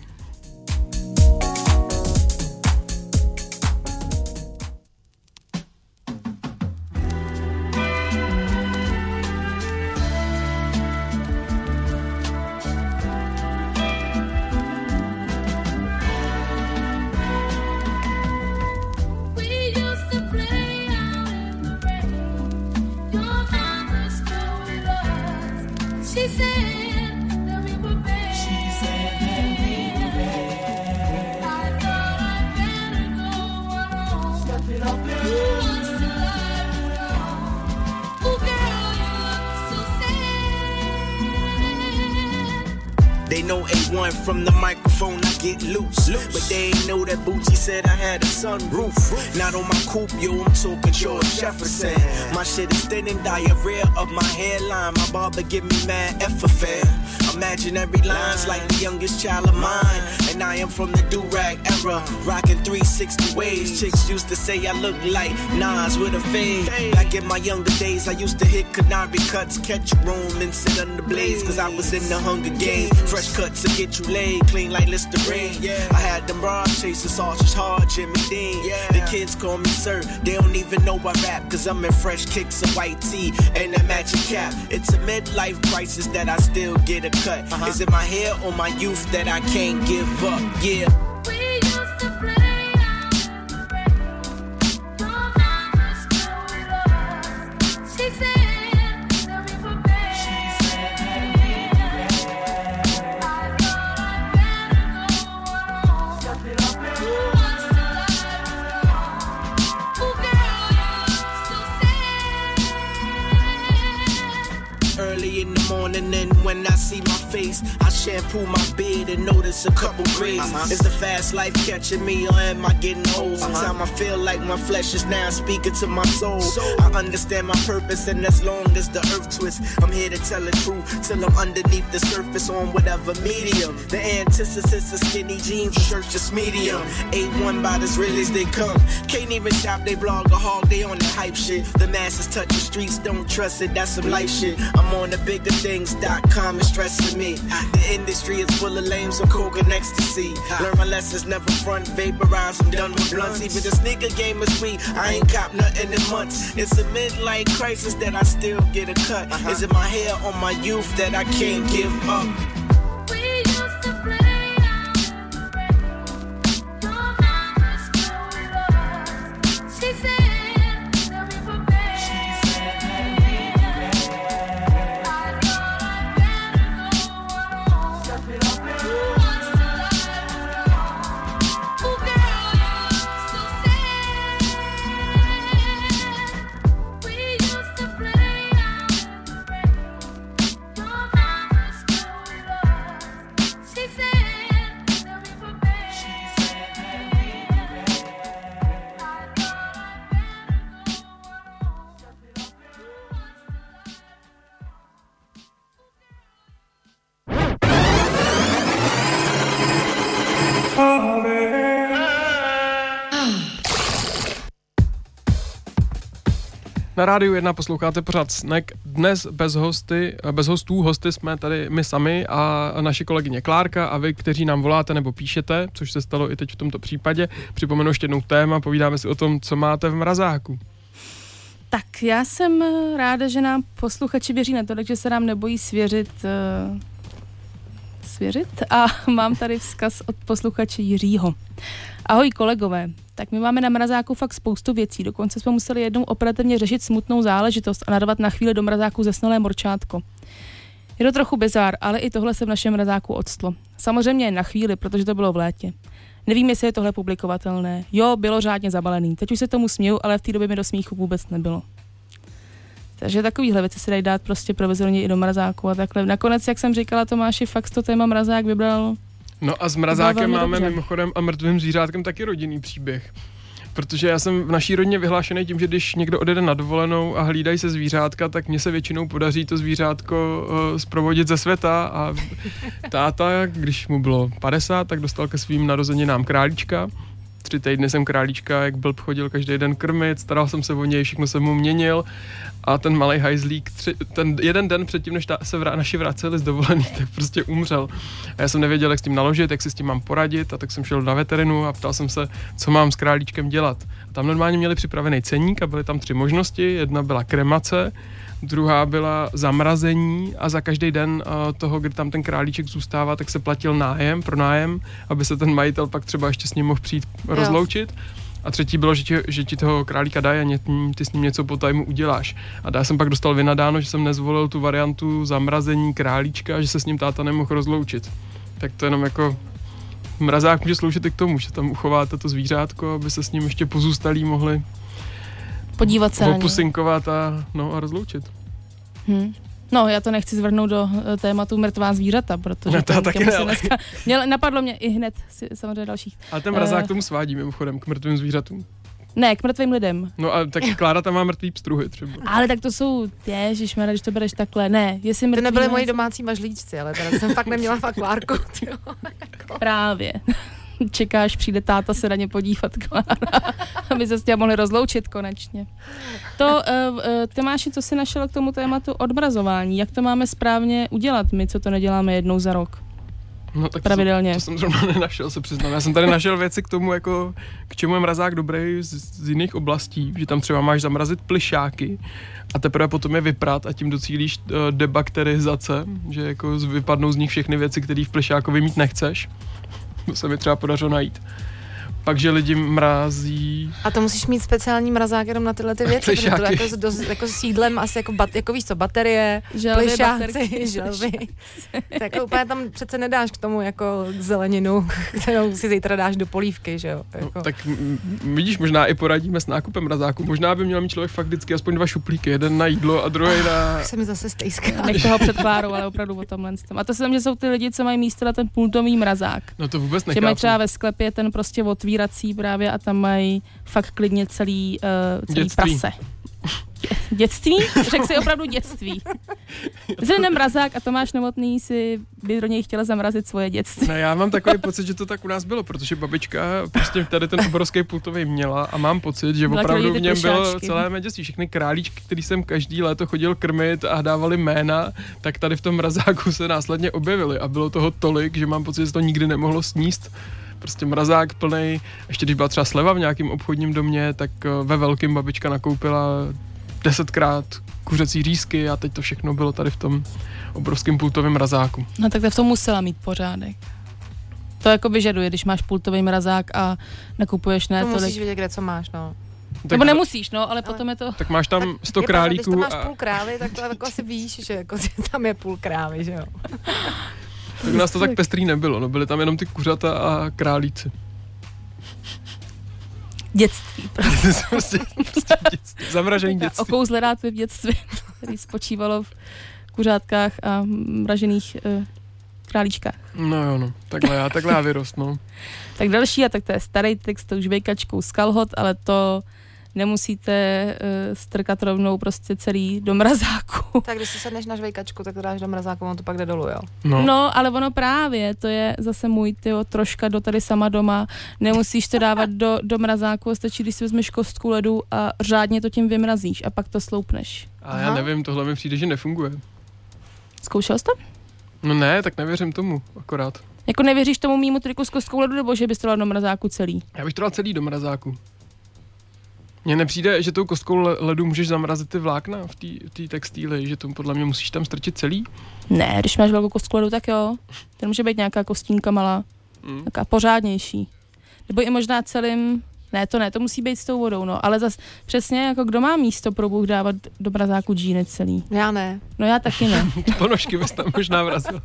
On my yo, I'm talking George Jefferson. My shit is thin and diarrhea of my hairline. My barber give me mad F affair. Imaginary lines like the youngest child of mine. And I am from the do-rag era, rocking 360 ways. Chicks used to say I look like Nas with a fade. Back in my younger days, I used to hit canary cuts, catch a room and sit under blaze. Cause I was in the Hunger Games. Fresh cuts to get you laid, clean like Listerine. I had them broad chasing sausage hard, Jimmy Dean. The kids call me sir, they don't even know I rap. Cause I'm in fresh kicks, a white tee, and a matching cap. It's a midlife crisis that I still get a cut. Uh-huh. Is it my hair or my youth that I can't give up? Yeah. See my face, I shampoo my beard and notice a couple grays. Uh-huh. Is the fast life catching me, or am I getting old? Uh-huh. Sometimes I feel like my flesh is now speaking to my soul. I understand my purpose, and as long as the earth twists, I'm here to tell the truth till I'm underneath the surface on whatever medium. The antithesis of skinny jeans, research just medium. A1 about as real as they come. Can't even shop, they blog a hog, they on the hype shit. The masses touch the streets, don't trust it, that's some life shit. I'm on the bigger things.com, it's stressing me. The industry is full of lame, so coke and ecstasy. Learn my lessons, never front, vaporize, I'm done with blunts. Even the sneaker game is sweet, I ain't cop nothing in months. It's a midlife crisis that I still get a cut. Uh-huh. Is it my hair or my youth that I can't give up? Na rádiu 1 posloucháte pořád Snack. Dnes bez, hosty, bez hostů, hosty jsme tady my sami a naše kolegyně Klárka a vy, kteří nám voláte nebo píšete, což se stalo i teď v tomto případě. Připomenu ještě jednou téma, povídáme si o tom, co máte v mrazáku. Tak já jsem eh, ráda, že nám posluchači věří na to, že se nám nebojí svěřit uh, svěřit a mám tady vzkaz od posluchače Jiřího. Ahoj kolegové, tak my máme na mrazáku fakt spoustu věcí, dokonce jsme museli jednou operativně řešit smutnou záležitost a narvat na chvíli do mrazáku zesnulé morčátko. Je to trochu bizár, ale i tohle se v našem mrazáku odstlo. Samozřejmě na chvíli, protože to bylo v létě. Nevím, jestli je tohle publikovatelné. Jo, bylo řádně zabalený. Teď už se tomu směju, ale v té době mi do smíchu vůbec nebylo. Takže takovýhle věci se dají dát prostě provizorně i do mrazáku a takhle. Nakonec, jak jsem říkala Tomáši, fakt to téma mrazák vybral No a s mrazákem máme dobře. mimochodem a mrtvým zvířátkem taky rodinný příběh. Protože já jsem v naší rodině vyhlášený tím, že když někdo odjede na dovolenou a hlídají se zvířátka, tak mně se většinou podaří to zvířátko uh, zprovodit ze světa a táta, když mu bylo 50, tak dostal ke svým narozeninám králíčka. Tři týdny jsem králíčka, jak byl chodil každý den krmit, staral jsem se o něj, všechno jsem mu měnil a ten malý hajzlík, tři, ten jeden den předtím, než ta, se vrá, naši vraceli z dovolený, tak prostě umřel. A já jsem nevěděl, jak s tím naložit, jak si s tím mám poradit a tak jsem šel na veterinu a ptal jsem se, co mám s králíčkem dělat. A tam normálně měli připravený ceník a byly tam tři možnosti. Jedna byla kremace, druhá byla zamrazení a za každý den uh, toho, kdy tam ten králíček zůstává, tak se platil nájem pro nájem, aby se ten majitel pak třeba ještě s ním mohl přijít rozloučit. A třetí bylo, že ti, že ti toho králíka dají a ně, ty s ním něco po tajmu uděláš. A já jsem pak dostal vynadáno, že jsem nezvolil tu variantu zamrazení králíčka, že se s ním táta nemohl rozloučit. Tak to jenom jako mrazák může sloužit i k tomu, že tam uchováte to zvířátko, aby se s ním ještě pozůstalí mohli podívat se opusinkovat a, no, a rozloučit. Hm. No, já to nechci zvrhnout do eh, tématu mrtvá zvířata, protože No, to to taky ne, ale- dneska, měl, napadlo mě i hned si, samozřejmě dalších. Ale ten mrazák Eh. k tomu svádí mimochodem, k mrtvým zvířatům. Ne, k mrtvým lidem. No a tak Klára tam má mrtvý pstruhy třeba. Ale tak to jsou, ježišmarja, když to bereš takhle. Ne, jestli To mrtvý nebyly mají- moji domácí mažlíčci, ale teda jsem fakt neměla fakt Klárku. tyjo. Právě. Čekáš, přijde táta se na ně podívat, Klára, aby se s těmi mohli rozloučit konečně. To, uh, uh, Tomáši, co jsi našel k tomu tématu odmrazování? Jak to máme správně udělat my, co to neděláme jednou za rok? No tak Pravidelně. To, to jsem zrovna nenašel, se přiznám. Já jsem tady našel věci k tomu, jako k čemu je mrazák dobrý z, z jiných oblastí, že tam třeba máš zamrazit plišáky a teprve potom je vyprat a tím docílíš uh, debakterizace, že jako vypadnou z nich všechny věci, které v plišákovi mít nechceš. To se mi třeba podařilo najít. Pak, že lidi mrazí... A to musíš mít speciální mrazák jenom na tyhle ty věci, protože to jako, s- dost, jako s sídlem asi jako, bat, jako víš co, baterie, Želvy, plišáci, želvy. To jako úplně tam přece nedáš k tomu jako zeleninu, kterou si zítra dáš do polívky, že jo. Jako. No, tak m, vidíš, možná i poradíme s nákupem mrazáku. Možná by měl mít člověk fakt vždycky aspoň dva šuplíky. Jeden na jídlo a druhý na... Už se mi zase stejská. Nech toho před Klárou, ale opravdu o tomhle. tom. A to jsem, že jsou ty lidi, co mají místo na ten pultový mrazák. No to vůbec Že nechápu. mají třeba ve sklepě ten prostě otvírací právě a tam mají fakt klidně celý, uh, celý Dětství. prase. Dě- Dětství? Řekl si opravdu dětství. Zde mrazák a Tomáš Novotný si by do něj chtěla zamrazit svoje dětství. No já mám takový pocit, že to tak u nás bylo, protože babička prostě tady ten obrovský pultový měla a mám pocit, že opravdu v něm bylo celé mé dětství. Všechny králíčky, který jsem každý léto chodil krmit a dávali jména, tak tady v tom mrazáku se následně objevily a bylo toho tolik, že mám pocit, že to nikdy nemohlo sníst. Prostě mrazák plný, ještě když byla třeba sleva v nějakém obchodním domě, tak eh, ve velkým babička nakoupila desetkrát kuřecí řízky a teď to všechno bylo tady v tom obrovském pultovém mrazáku. No tak to v tom musela mít pořádek. To jako vyžaduje, když máš pultový mrazák a nakupuješ ne To musíš vědět, kde co máš, no. Tak, Nebo nemusíš, no, ale potom je to... tak máš tam 100 je pravda, Když králíků to máš a půl krávy, tak to jako asi víš, že jako, že tam je půl krávy, že jo. tak nás to tak pestrý nebylo, no byly tam jenom ty kuřata a králíci. Dětství. Prostě. prostě, prostě dětství, zamražení dětství. Okouzlená v dětství, který spočívalo v kuřátkách a mražených uh, králíčkách. No jo, no, takhle já, takhle já vyrost, no. Tak další, a tak to je starý text, to už vejkačkou z kalhot, ale to nemusíte uh, strkat rovnou prostě celý do mrazáku. Tak když si sedneš na žvejkačku, tak to dáš do mrazáku, on to pak jde dolů, jo. no. No. ale ono právě, to je zase můj, tyjo, troška do tady sama doma. Nemusíš to dávat do, do mrazáku, stačí, když si vezmeš kostku ledu a řádně to tím vymrazíš a pak to sloupneš. A já nevím, tohle mi přijde, že nefunguje. Zkoušel jsi to? No ne, tak nevěřím tomu, akorát. Jako nevěříš tomu mýmu triku s kostkou ledu, nebo že bys to dal do mrazáku celý? Já bych to dal celý do mrazáku. Mně nepřijde, že tou kostkou le- ledu můžeš zamrazit ty vlákna v té v té textíli, že to podle mě musíš tam strčit celý. Ne, když máš velkou kostku ledu, tak jo. Ten může být nějaká kostínka malá, Mm. taká pořádnější. Nebo i možná celým, ne, to ne, to musí být s tou vodou, no. Ale zas přesně, jako kdo má místo pro Bůh dávat do mrazáku džíny celý? Já ne. No já taky ne. Ponožky bys tam možná vrazil.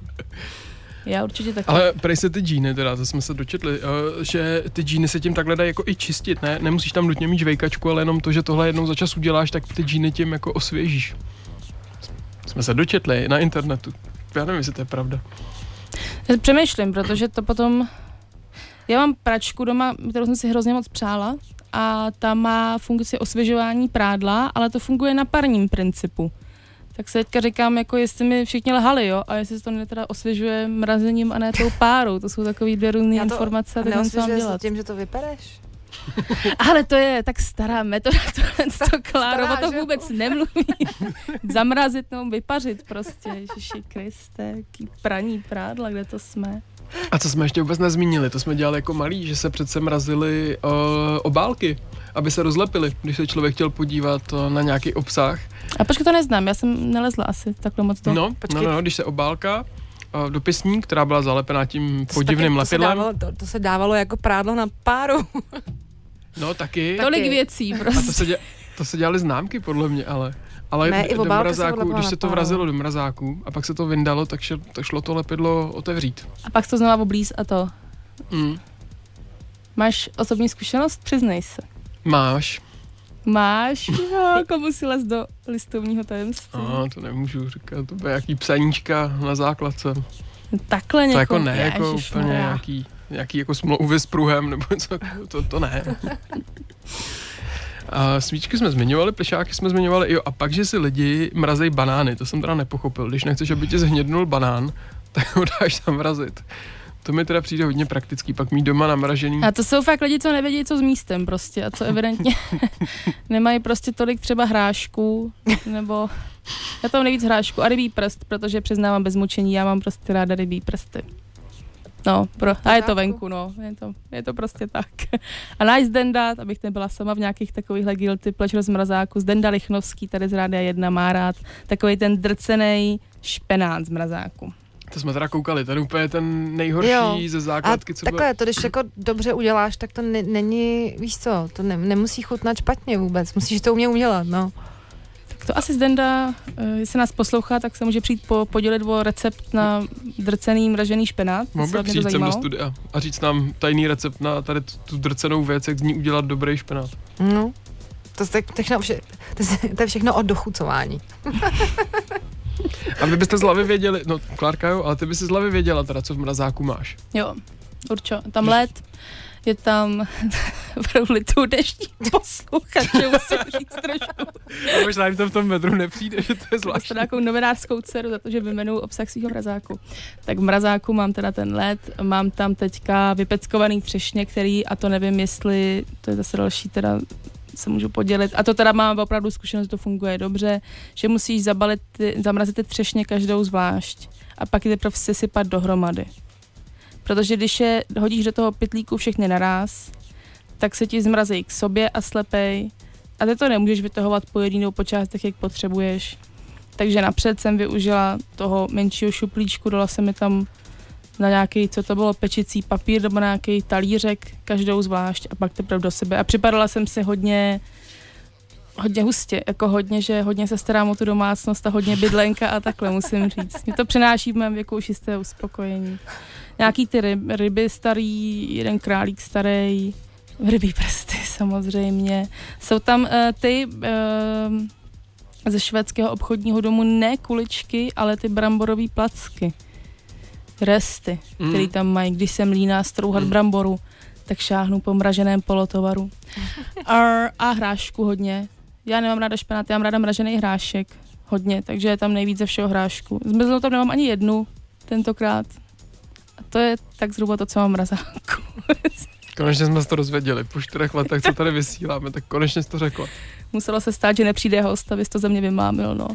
Já určitě taky. Ale prej se ty džíny, teda, to jsme se dočetli, eh, že ty džíny se tím takhle dají jako i čistit, ne? Nemusíš tam nutně mít žvejkačku, ale jenom to, že tohle jednou za čas uděláš, tak ty džíny tím jako osvěžíš. Jsme se dočetli na internetu. Já nevím, jestli to je pravda. Já Přemýšlím, protože to potom... Já mám pračku doma, kterou jsem si hrozně moc přála a ta má funkci osvěžování prádla, ale to funguje na parním principu. Tak se teďka říkám, jako jestli mi všichni lhali, jo, a jestli se to ne teda osvěžuje mrazením a ne tou párou. To jsou takové dvě různé to informace, tak co mám dělat. tím, že to vypereš? Ale to je tak stará metoda, tohle to Kláro, Stará, o to že jo? vůbec nemluví. Zamrazit nebo vypařit prostě, Ježiši Kriste, jaký praní prádla, kde to jsme. A co jsme ještě vůbec nezmínili, to jsme dělali jako malí, že se přece mrazily uh, obálky, aby se rozlepily, když se člověk chtěl podívat uh, na nějaký obsah. A počkej, to neznám, já jsem nelezla asi takhle moc to. No, počkej. no, no, no, když se obálka uh, dopisní, která byla zalepená tím To se podivným taky- to se lepidlem, dávalo- To, to se dávalo jako prádlo na páru. no taky, Tolik taky. věcí a to prostě. se, dě, to se dělaly známky podle mě, ale ale Ne, i do obálka se mrazáku, odlepila když se to vrazilo do mrazáku a pak se to vyndalo, tak, šel, tak šlo to lepidlo otevřít. A pak to znova oblíz a to. Mm. Máš osobní zkušenost? Přiznej se. Máš. Máš? Jo, komu si les do listovního tajemství? A to nemůžu říkat, to bude jaký psaníčka na základce. Takhle To někoho. jako ne, jako úplně Ježišmarja. nějaký, nějaký jako smlouvy s pruhem, nebo co, to, to ne. A svíčky jsme zmiňovali, plišáky jsme zmiňovali, jo, a pak, že si lidi mrazej banány, to jsem teda nepochopil. Když nechceš, aby ti zhnědnul banán, tak ho dáš zamrazit. To mi teda přijde hodně praktický, pak mít doma namražený. A to jsou fakt lidi, co nevědí, co s místem prostě a co evidentně nemají prostě tolik třeba hrášků, nebo já tam nejvíc hrášku a rybí prst, protože přiznávám bez mučení, já mám prostě ráda rybí prsty. No, pro, a je to venku, no, je to, je to prostě tak. A náš Zdenda, abych nebyla sama v nějakých takovýchhle guilty pleasure z mrazáku, Zdenda Lichnovský tady z Rádia 1 má rád takový ten drcený špenát z mrazáku. To jsme teda koukali, ten úplně ten nejhorší Jo. ze A základky, co takhle, byl. to když jako dobře uděláš, tak to ne, není, víš co, to ne, nemusí chutnat špatně vůbec, musíš to umět udělat, no. Tak to asi Zdenda, eh, jestli nás poslouchá, tak se může přijít po, podělit o recept na drcený mražený špenát. Mohl by přijít sem do studia a říct nám tajný recept na tady tu- tu drcenou věc, jak z ní udělat dobrý špenát. no. To, je tak- všechno, vše, to, je, to je všechno o dochucování. A vy byste z hlavy věděli, no Klárka jo, ale ty by si z hlavy věděla teda, co v mrazáku máš. Jo, určitě. Tam led, je tam opravdu litu deští posluchače, musím říct trošku. A možná jim to v tom metru nepřijde, že to je zvláštní. teda nějakou novinářskou dceru za to, že vymenuju obsah svého mrazáku. Tak v mrazáku mám teda ten led, mám tam teďka vypeckovaný třešně, který, a to nevím, jestli, to je zase další teda se můžu podělit. A to teda mám opravdu zkušenost, to funguje dobře, že musíš zabalit, zamrazit ty třešně každou zvlášť a pak je teprve sesypat dohromady. Protože když je hodíš do toho pytlíku všechny naraz, tak se ti zmrazí k sobě a slepej a ty to nemůžeš vytahovat po jedinou po částech, jak potřebuješ. Takže napřed jsem využila toho menšího šuplíčku, dala jsem mi tam na nějaký, co to bylo, pečicí papír nebo nějaký talířek, každou zvlášť a pak teprve do sebe. A připadala jsem si hodně hodně hustě, jako hodně, že hodně se starám o tu domácnost a hodně bydlenka a takhle musím říct. Mě to přináší v mém věku už jisté uspokojení. Nějaký ty ryb, ryby starý, jeden králík starý, rybí prsty samozřejmě. Jsou tam uh, ty uh, ze švédského obchodního domu ne kuličky, ale ty bramborové placky. Resty, Mm. který tam mají, když jsem líná strouhat Mm. bramboru, tak šáhnu po mraženém polotovaru. A, a hrášku hodně. Já nemám ráda špenát, já mám ráda mražený hrášek. Hodně, takže je tam nejvíc ze všeho hrášku. Zmizlou tam nemám ani jednu tentokrát. A to je tak zhruba to, co mám v mrazáku. Konečně jsme se to dozvěděli. Po čtyřech letech, co tady vysíláme, tak konečně jsi to řekla. Muselo se stát, že nepřijde host, abys to ze mě vymámil, no.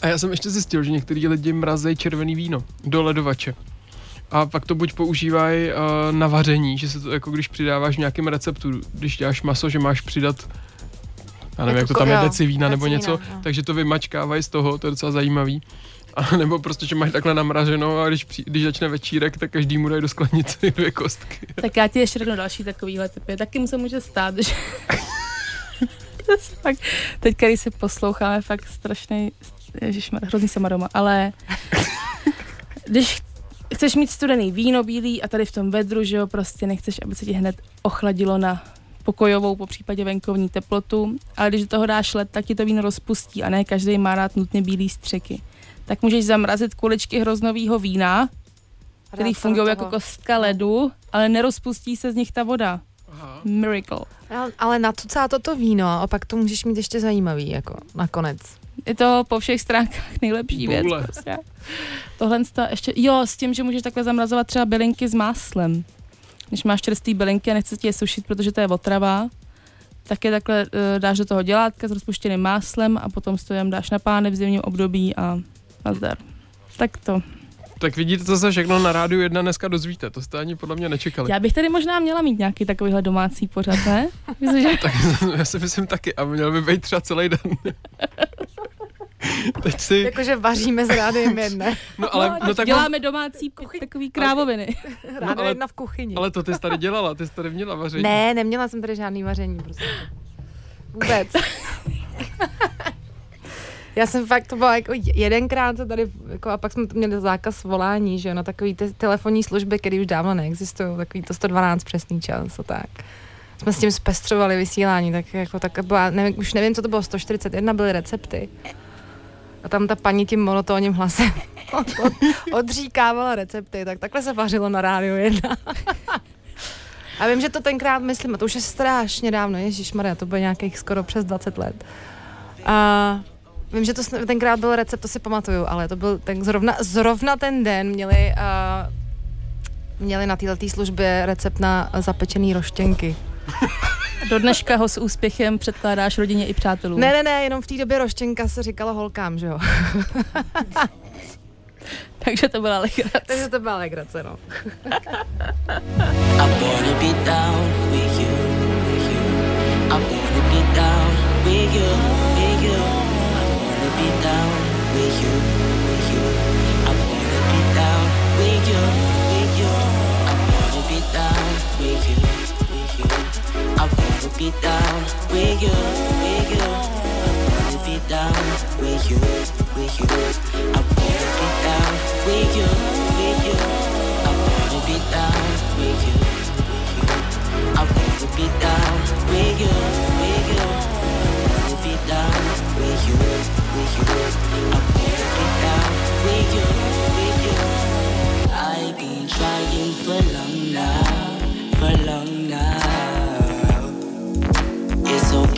A já jsem ještě zjistil, že některý lidi mrazejí červený víno do ledovače. A pak to buď používají uh, na vaření, že se to jako když přidáváš v nějakém receptu, když děláš maso, že máš přidat já nevím, Jako jak to tam je, jo, deci vína nebo něco, jo. takže to vymačkávají z toho, to je docela zajímavý. A nebo prostě, že máš takhle namraženo a když, při, když začne večírek, tak každý mu dají do sklenice dvě kostky. Tak já ti ještě řeknu další takovýhle typy. Taky mu se může stát, že... Fakt, teďka, když se posloucháme, fakt strašný, ježišmar, hrozný jsem doma, ale když chceš mít studený víno bílý a tady v tom vedru, že jo, prostě nechceš, aby se ti hned ochladilo na pokojovou, po případě venkovní teplotu, ale když do toho dáš led, tak ti to víno rozpustí a ne každý má rád nutně bílý střeky. Tak můžeš zamrazit kuličky hroznového vína, který fungují jako kostka ledu, ale nerozpustí se z nich ta voda. Aha. Miracle. Ale- Ale nacucá to to víno a pak to můžeš mít ještě zajímavý, jako nakonec. Je to po všech stránkách nejlepší věc. Boule. Prostě. Tohle to ještě, jo, s tím, že můžeš takhle zamrazovat třeba bylinky s máslem. Když máš čerstvý bylinky a nechceš je sušit, protože to je otrava, tak je takhle uh, dáš do toho dělátka s rozpuštěným máslem a potom stojem dáš na pány v zimním období a nazdar. Tak to. Tak vidíte, co se všechno na rádiu jedna dneska dozvíte, to jste ani podle mě nečekali. Já bych tady možná měla mít nějaký takovýhle domácí pořad, ne? Myslím, že Tak já si myslím taky a měl by být třeba celý den. Teď si, Jakože vaříme s rádiem jedné. no ale, no tak děláme domácí takový krávoviny. Rádio ale- jedna v kuchyni. ale to ty jsi tady dělala, ty jsi tady měla vaření. Ne, neměla jsem tady žádný vaření, prostě. Vůbec. Já jsem fakt, to bylo jako jedenkrát se tady, jako, a pak jsme měli zákaz volání, že jo, na takový ty telefonní služby, které už dávno neexistují, takový to 112 přesný čas a tak. Jsme s tím zpestřovali vysílání, tak jako tak byla, nevím, už nevím, co to bylo, 141 byly recepty. A tam ta paní tím monotónním hlasem od, od, odříkávala recepty, tak takhle se vařilo na rádiu jedna. A vím, že to tenkrát myslím, a to už je strašně dávno, Ježíš Maria, to bylo nějakých skoro přes 20 let. A vím, že to tenkrát byl recept, to si pamatuju, ale to byl ten, zrovna, zrovna ten den měli, uh, měli na této službě recept na zapečený roštěnky. Do dneška ho s úspěchem předkládáš rodině i přátelům. Ne, ne, ne, jenom v té době roštěnka se říkalo holkám, že jo. Takže to byla legrace. Takže to byla legrace, no. I wanna be down with you, with you. I wanna be down with you, with you. I wanna be down with you, with you. I wanna be down down with you, with you. I wanna be down with you, with you. I wanna be down with you, with you. I wanna be down with you, with you. I wanna be down with you, with you. I wanna be down with you, with you. I wanna be down with you, with you. I've been trying for long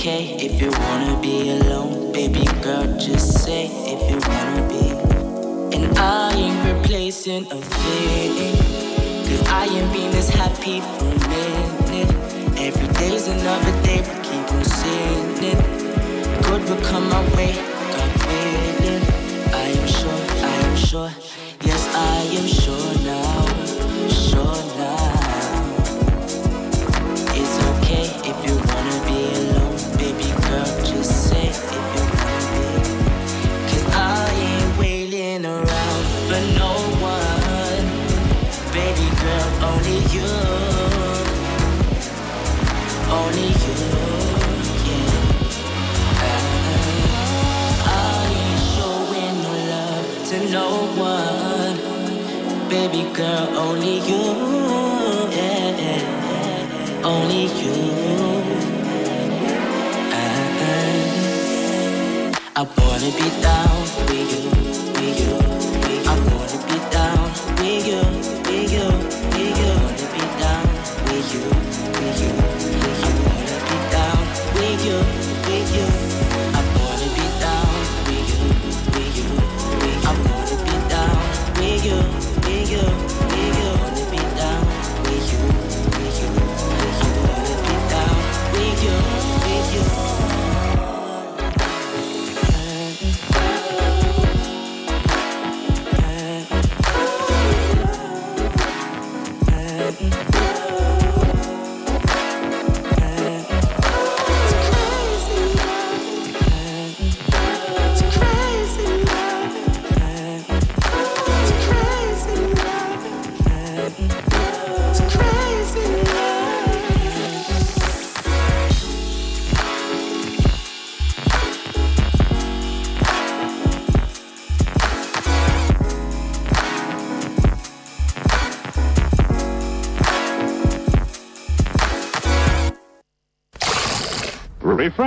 okay if you wanna be alone, baby girl. Just say if you wanna be. And I ain't replacing a thing. Cause I ain't been this happy for a minute. Every day's another day, but keep on sinning. Good will come my way, God willing. I am sure, I am sure. Yes, I am sure now, no one. Baby girl, only you, yeah. Only you. I wanna be down with you, with you,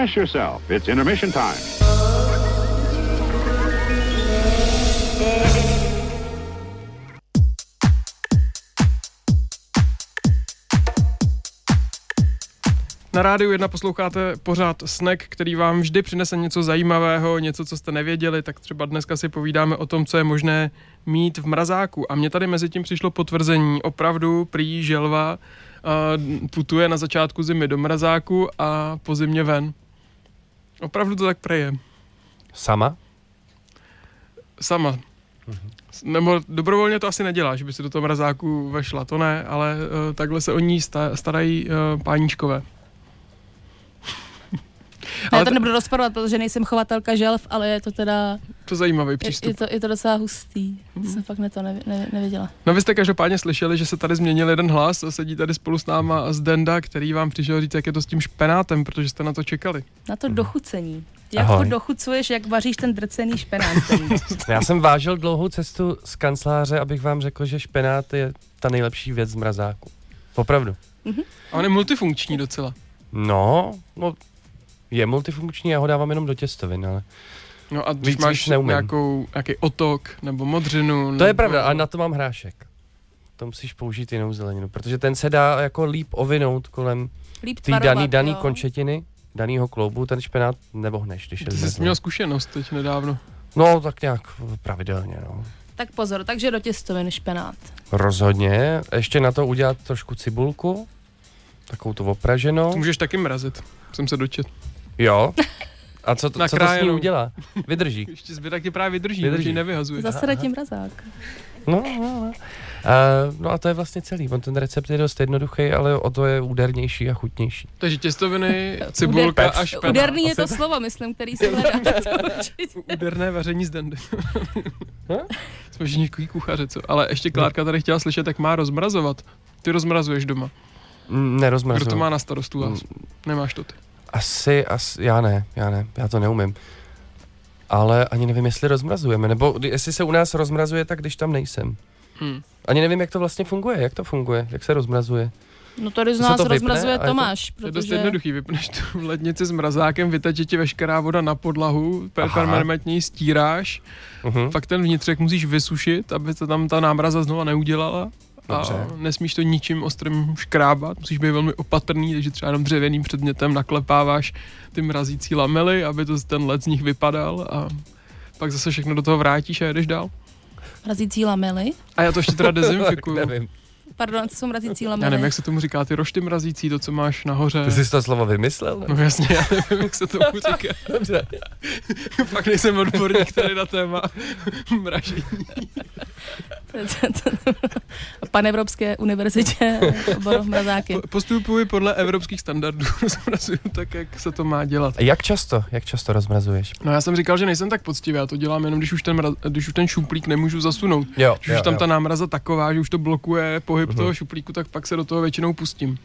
Refresh yourself. It's intermission time. Na rádiu 1 posloucháte pořád snack, který vám vždy přinese něco zajímavého, něco, co jste nevěděli, tak třeba dneska si povídáme o tom, co je možné mít v mrazáku. A mně tady mezi tím přišlo potvrzení, opravdu prý želva uh, putuje na začátku zimy do mrazáku a po zimě ven. Opravdu to tak preje. Sama? Sama. Nebo dobrovolně to asi nedělá, že by si do toho mrazáku vešla, to ne, ale uh, takhle se o ní sta- starají uh, páníčkové. Já Ale to to- nebudu rozporovat, protože nejsem chovatelka želv, ale je to teda, To je zajímavý je, přístup. je, to, je to docela hustý. Jsem fakt ne to nevě, ne, nevěděla. No vy jste každopádně slyšeli, že se tady změnil jeden hlas, sedí tady spolu s náma z Denda, který vám přišel říct, jak je to s tím špenátem, protože jste na to čekali. Na to dochucení. Jak Ahoj. to dochucuješ, jak vaříš ten drcený špenát. Já jsem vážil dlouhou cestu z kanceláře, abych vám řekl, že špenát je ta nejlepší věc z mrazáku. Opravdu. A on je multifunkční docela. No, no, je multifunkční, já ho dávám jenom do těstovin, ale No a když Víc máš už neumím. nějakou, nějaký otok nebo modřinu. to nebo... je pravda, a na to mám hrášek. To musíš použít jinou zeleninu, protože ten se dá jako líp ovinout kolem Líp té tvarovat, daný, daný jo. končetiny, danýho kloubu, ten špenát nevohneš, když je Ty jsi měl zkušenost teď nedávno. No, tak nějak pravidelně, no. Tak pozor, takže do těstovin špenát. Rozhodně. Ještě na to udělat trošku cibulku, takovou tu opraženou. To můžeš taky mrazit, jsem se dočet. Jo. A co, to, co to s ní Nakrájenou. udělá? Vydrží. Ještě zbytek je právě vydrží, Vydrží. nevyhazuje. Zase dá tím mrazák. No, no, no. Uh, no a to je vlastně celý. On ten recept je dost jednoduchý, ale o to je údernější a chutnější. Takže těstoviny, cibulka a špenát. Úderný je to slovo, myslím, který se hledá. Úderné vaření z dendy. Jsme všichni kuchaře, co? Ale ještě Klárka tady chtěla slyšet, jak má rozmrazovat. Ty rozmrazuješ doma. Mm, Kdo Nerozmrazuju. to má na starostu vás? Mm. Nemáš to ty. Asi, asi, já ne, já ne, já to neumím. Ale ani nevím, jestli rozmrazujeme, nebo jestli se u nás rozmrazuje, tak když tam nejsem. Hmm. Ani nevím, jak to vlastně funguje, jak to funguje, jak se rozmrazuje. No tady z nás to vypne rozmrazuje a je to- Tomáš, To je dost protože... jednoduchý, vypneš tu lednici s mrazákem, vyteče ti veškerá voda na podlahu, permanentně ji stíráš, Mhm. pak ten vnitřek musíš vysušit, aby se tam ta námraza znova neudělala. Dobře. A nesmíš to ničím ostrým škrábat, musíš být velmi opatrný, takže třeba jenom dřevěným předmětem naklepáváš ty mrazící lamely, aby to ten led z nich vypadal a pak zase všechno do toho vrátíš a jedeš dál. Mrazící lamely. A já to ještě teda dezinfikuju. Nevím. Pardon, co jsou mrazící Já lamely? nevím, jak se tomu říká, ty rošty mrazící, to, co máš nahoře. Ty jsi to slovo vymyslel? Ne? No jasně, já nevím, jak se tomu říká. Dobře. Fakt nejsem odborník tady na téma mražení. Pan Evropské univerzitě obor mrazáky. Po- Postupuji podle evropských standardů, zmrazuju tak, jak se to má dělat. A jak často, jak často rozmrazuješ? No já jsem říkal, že nejsem tak poctivý, já to dělám jenom, když už ten, mraz, když už ten šuplík nemůžu zasunout. Jo, Když už tam ta námraza taková, že už to blokuje pohyb Mhm. toho šuplíku, tak pak se do toho většinou pustím.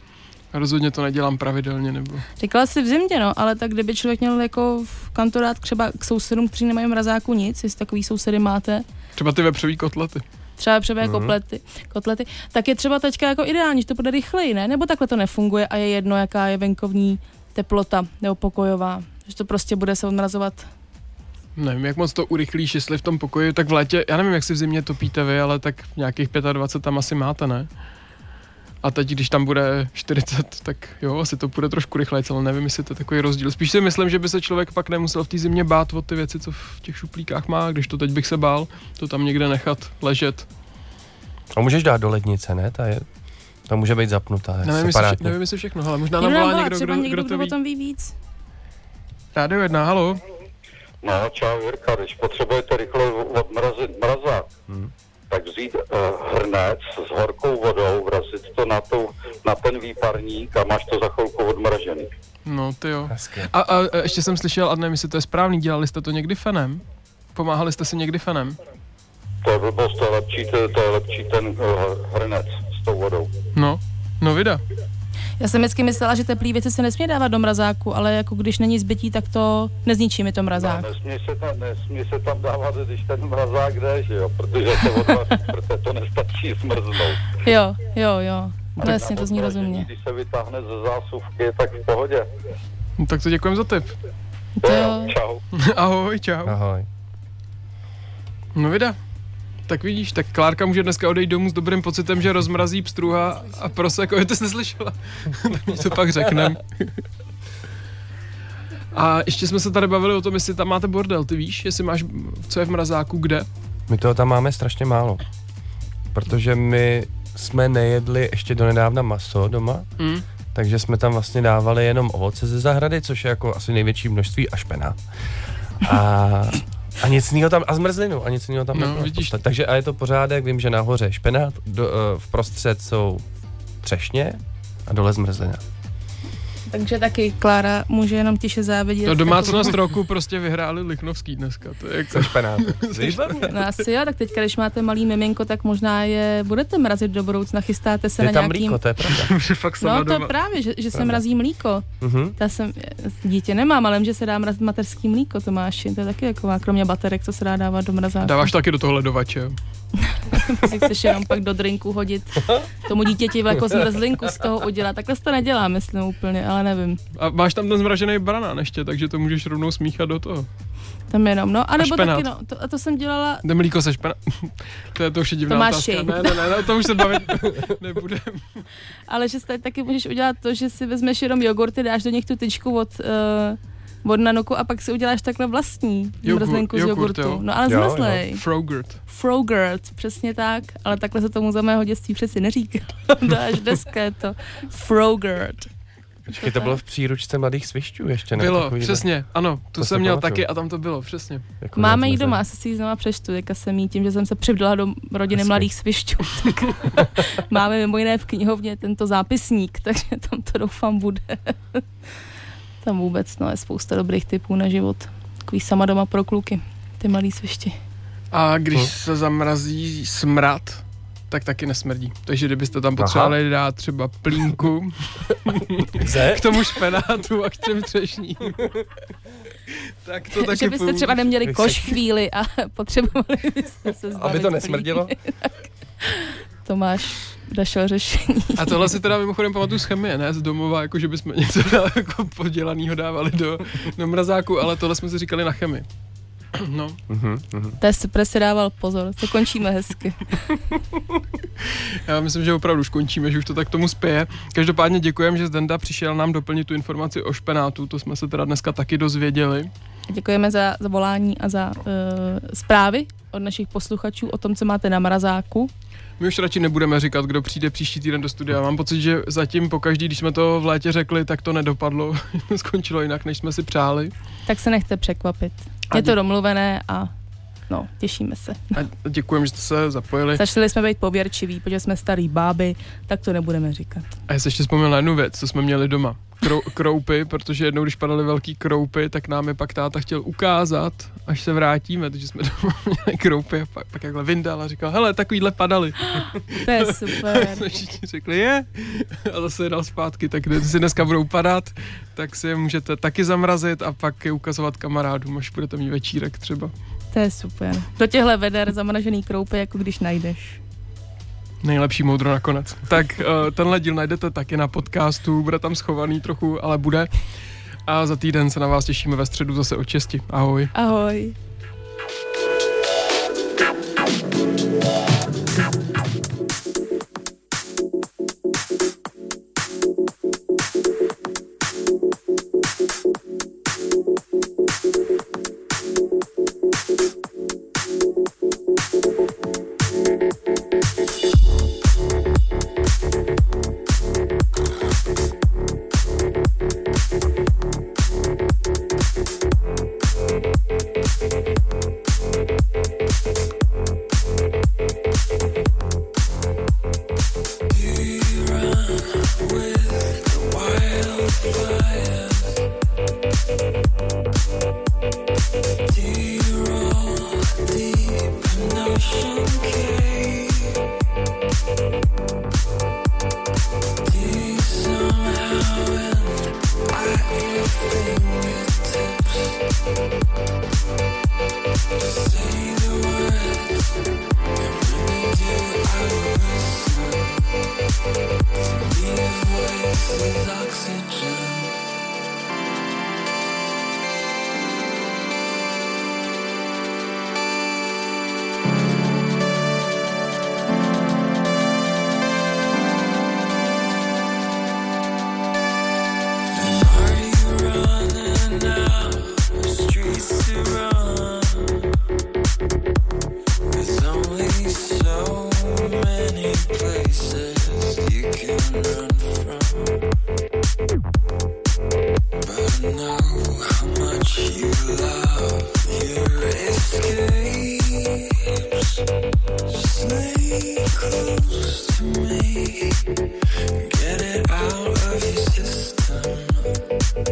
A rozhodně to nedělám pravidelně, nebo... Říkala si v zimě, no, ale tak kdyby člověk měl jako v kantorát třeba k sousedům, kteří nemají mrazáku nic, jestli takový sousedy máte, Třeba ty vepřový kotlety. třeba jako Mhm. kotlety, kotlety, tak je třeba teďka jako ideální, že to bude rychleji, ne? Nebo takhle to nefunguje a je jedno, jaká je venkovní teplota nebo pokojová. Že to prostě bude se odmrazovat. Nevím, jak moc to urychlíš, jestli v tom pokoji, tak v létě, já nevím, jak si v zimě topíte vy, ale tak nějakých 25 tam asi máte, ne? A teď, když tam bude 40, tak jo, asi to bude trošku rychleji, ale nevím, jestli to je takový rozdíl. Spíš si myslím, že by se člověk pak nemusel v té zimě bát o ty věci, co v těch šuplíkách má, když to teď bych se bál, to tam někde nechat ležet. A můžeš dát do lednice, ne? Ta, je, ta může být zapnutá. Nevím, jestli, vše, nevím, jestli všechno, ale možná Někdo nám volá někdo, třeba kdo, někdo, kdo to o ví. tom ví víc. Rádio jedna, halo? No, čau Jirka, když potřebujete rychle odmrazit mrazák, Hmm. tak vzít uh, hrnec s horkou vodou, vrazit to na, tu, na ten výparník a máš to za chvilku odmražený. No, ty jo. A, a, a ještě jsem slyšel, a nevím, jestli to je správný, dělali jste to někdy fenem? Pomáhali jste si někdy fenem? To je blbost, to je lepší, to, to je lepší ten uh, hrnec s tou vodou. No, no vida. Já jsem vždycky myslela, že teplý věci se nesmí dávat do mrazáku, ale jako když není zbytí, tak to nezničí mi to mrazák. No, nesmí, se tam, nesmí se tam dávat, když ten mrazák jde, že jo, protože to, odvaří, protože to nestačí zmrznout. Jo, jo, jo. No jasně, to zní rozumně. Když se vytáhne ze zásuvky, tak v pohodě. No, tak to děkujem za tip. To jo. Čau. Ahoj, čau. Ahoj. No vida. Tak vidíš, tak Klárka může dneska odejít domů s dobrým pocitem, že rozmrazí pstruha a proseko, jo, ty jsi neslyšela. tak to pak řeknem. a ještě jsme se tady bavili o tom, jestli tam máte bordel, ty víš, jestli máš, co je v mrazáku, kde? My toho tam máme strašně málo. Protože my jsme nejedli ještě donedávna maso doma, Mm. takže jsme tam vlastně dávali jenom ovoce ze zahrady, což je jako asi největší množství a špenát. A, a nic jiného tam, a zmrzlinu, a nic jiného tam No, nebylo. vidíš. Takže a je to pořádek, vím, že nahoře špenát, do, uh, vprostřed jsou třešně a dole zmrzlina. Takže taky Klára může jenom tiše závidět. No domácnost roku prostě vyhráli Lichnovský dneska, to je jako... Se špenátem. No asi jo, tak teďka, když máte malý miminko, tak možná je budete mrazit do budoucna, chystáte se Je na tam nějakým... mlíko, to je pravda. Fakt No to je právě, že, že se mrazí mlíko. Mhm. Já jsem, dítě nemám, ale vím, že se dá mrazit materský mlíko, Tomáši. To je taky jako, kromě baterek, co se dá dávat do mrazáku. Dáváš taky do toho ledovače? Si chceš jenom pak do drinku hodit tomu dítěti jako zmrzlinku z toho udělat. Takhle to nedělá, myslím úplně, ale nevím. A máš tam ten zmražený banán ještě, takže to můžeš rovnou smíchat do toho. Tam jenom, no. A nebo špenát. taky, no, to, a to jsem dělala, Jde mlíko se špena... to je to už je divná Tomáši. otázka. Ne, ne, ne, to už se bavit nebudem. ale že taky můžeš udělat to, že si vezmeš jenom jogurty, dáš do nich tu tyčku od, uh, od nanuku a pak si uděláš takhle vlastní Jogurt- zmrzlinku z jogurt, jogurtu. jo. No ale Jo, jo. zmrzlej. Frogurt. Frogurt, přesně tak, ale takhle se tomu za mého dětství přeci neříká. to až dneska je to Frogurt. Počkej, to bylo v příručce mladých svišťů ještě, ne? Bylo, Takovýhle. přesně, ano, tu To jsem měl pamatuju. taky a tam to bylo, přesně. Jako Máme ji nezmrzlina. doma, asi si ji znova přečtu, teďka jsem jí tím, že jsem se přivdala do rodiny Hezky. mladých svišťů, tak máme mimo jiné v knihovně tento zápisník, takže tam to doufám bude. Tam vůbec, no, je spousta dobrých typů na život. Takový sama doma pro kluky, ty malý svišti. A když Hm. se zamrazí smrad, tak taky nesmrdí. Takže kdybyste tam potřebovali dát třeba plínku k tomu špenátu a k těm třešním, tak to taky že byste pomůže. třeba neměli koš chvíli a potřebovali byste se zbavit Aby to nesmrdilo? Tak Tomáš našel řešení. A tohle si teda mimochodem pamatuju z chemie, ne z domova, jako že bychom něco jako podělanýho dávali do, do mrazáku, ale tohle jsme si říkali na chemii. No, Mhm, mhm. To je super, si dával pozor, to končíme hezky. já myslím, že opravdu už končíme, že už to tak tomu spěje. Každopádně děkujeme, že Zdenda přišel nám doplnit tu informaci o špenátu, to jsme se teda dneska taky dozvěděli. Děkujeme za, za volání a za uh, zprávy od našich posluchačů o tom, co máte na mrazáku. My už radši nebudeme říkat, kdo přijde příští týden do studia. Mám pocit, že zatím po každý, když jsme to v létě řekli, tak to nedopadlo. Skončilo jinak, než jsme si přáli. Tak se nechte překvapit. Je to domluvené a no, těšíme se. A děkujeme, že jste se zapojili. Začali jsme být pověrčiví, protože jsme starý báby, tak to nebudeme říkat. A já se ještě vzpomněl na jednu věc, co jsme měli doma. Krou, kroupy, protože jednou, když padaly velký kroupy, tak nám je pak táta chtěl ukázat, až se vrátíme, takže jsme doma měli kroupy a pak, pak jakhle vyndal a říkal, hele, takovýhle padaly. To je super. jsme všichni řekli, je. A zase je dal zpátky, tak když si dneska budou padat, tak si je můžete taky zamrazit a pak je ukazovat kamarádům, až budete mít večírek třeba. To je super. Do těchhle veder zamražený kroupy, jako když najdeš. Nejlepší moudro nakonec. Tak uh, tenhle díl najdete taky na podcastu, bude tam schovaný trochu, ale bude. A za týden se na vás těšíme ve středu zase o česti. Ahoj. Ahoj.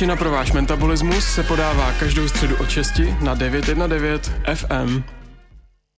Svačina pro váš metabolismus se podává každou středu od 6 na 919 FM.